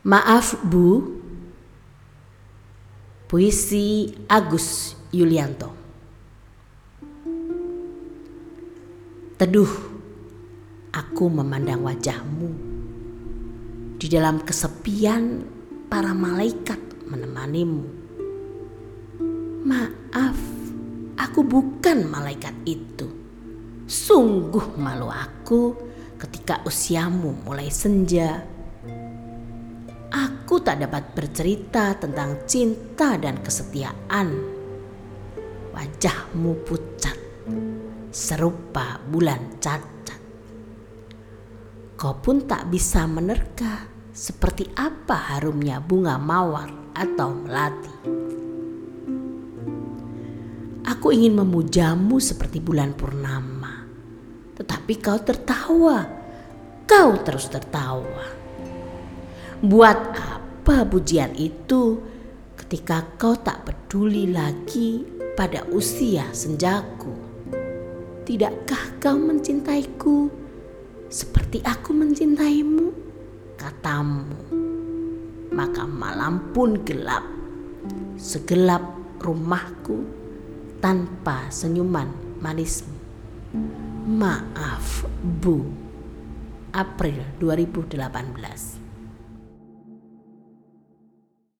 Maaf Bu. Puisi Agus Yulianto. Teduh, aku memandang wajahmu. Di dalam kesepian, para malaikat menemanimu. Maaf, aku bukan malaikat itu. Sungguh malu aku ketika usiamu mulai senja. Aku tak dapat bercerita tentang cinta dan kesetiaan. Wajahmu pucat, serupa bulan cacat. Kau pun tak bisa menerka seperti apa harumnya bunga mawar atau melati. Aku ingin memujamu seperti bulan purnama, tetapi kau tertawa. Kau terus tertawa. Buat apa pujian itu ketika kau tak peduli lagi pada usia senjaku? Tidakkah kau mencintaiku seperti aku mencintaimu? Katamu. Maka malam pun gelap. Segelap rumahku tanpa senyuman manismu. Maaf, Bu. April 2018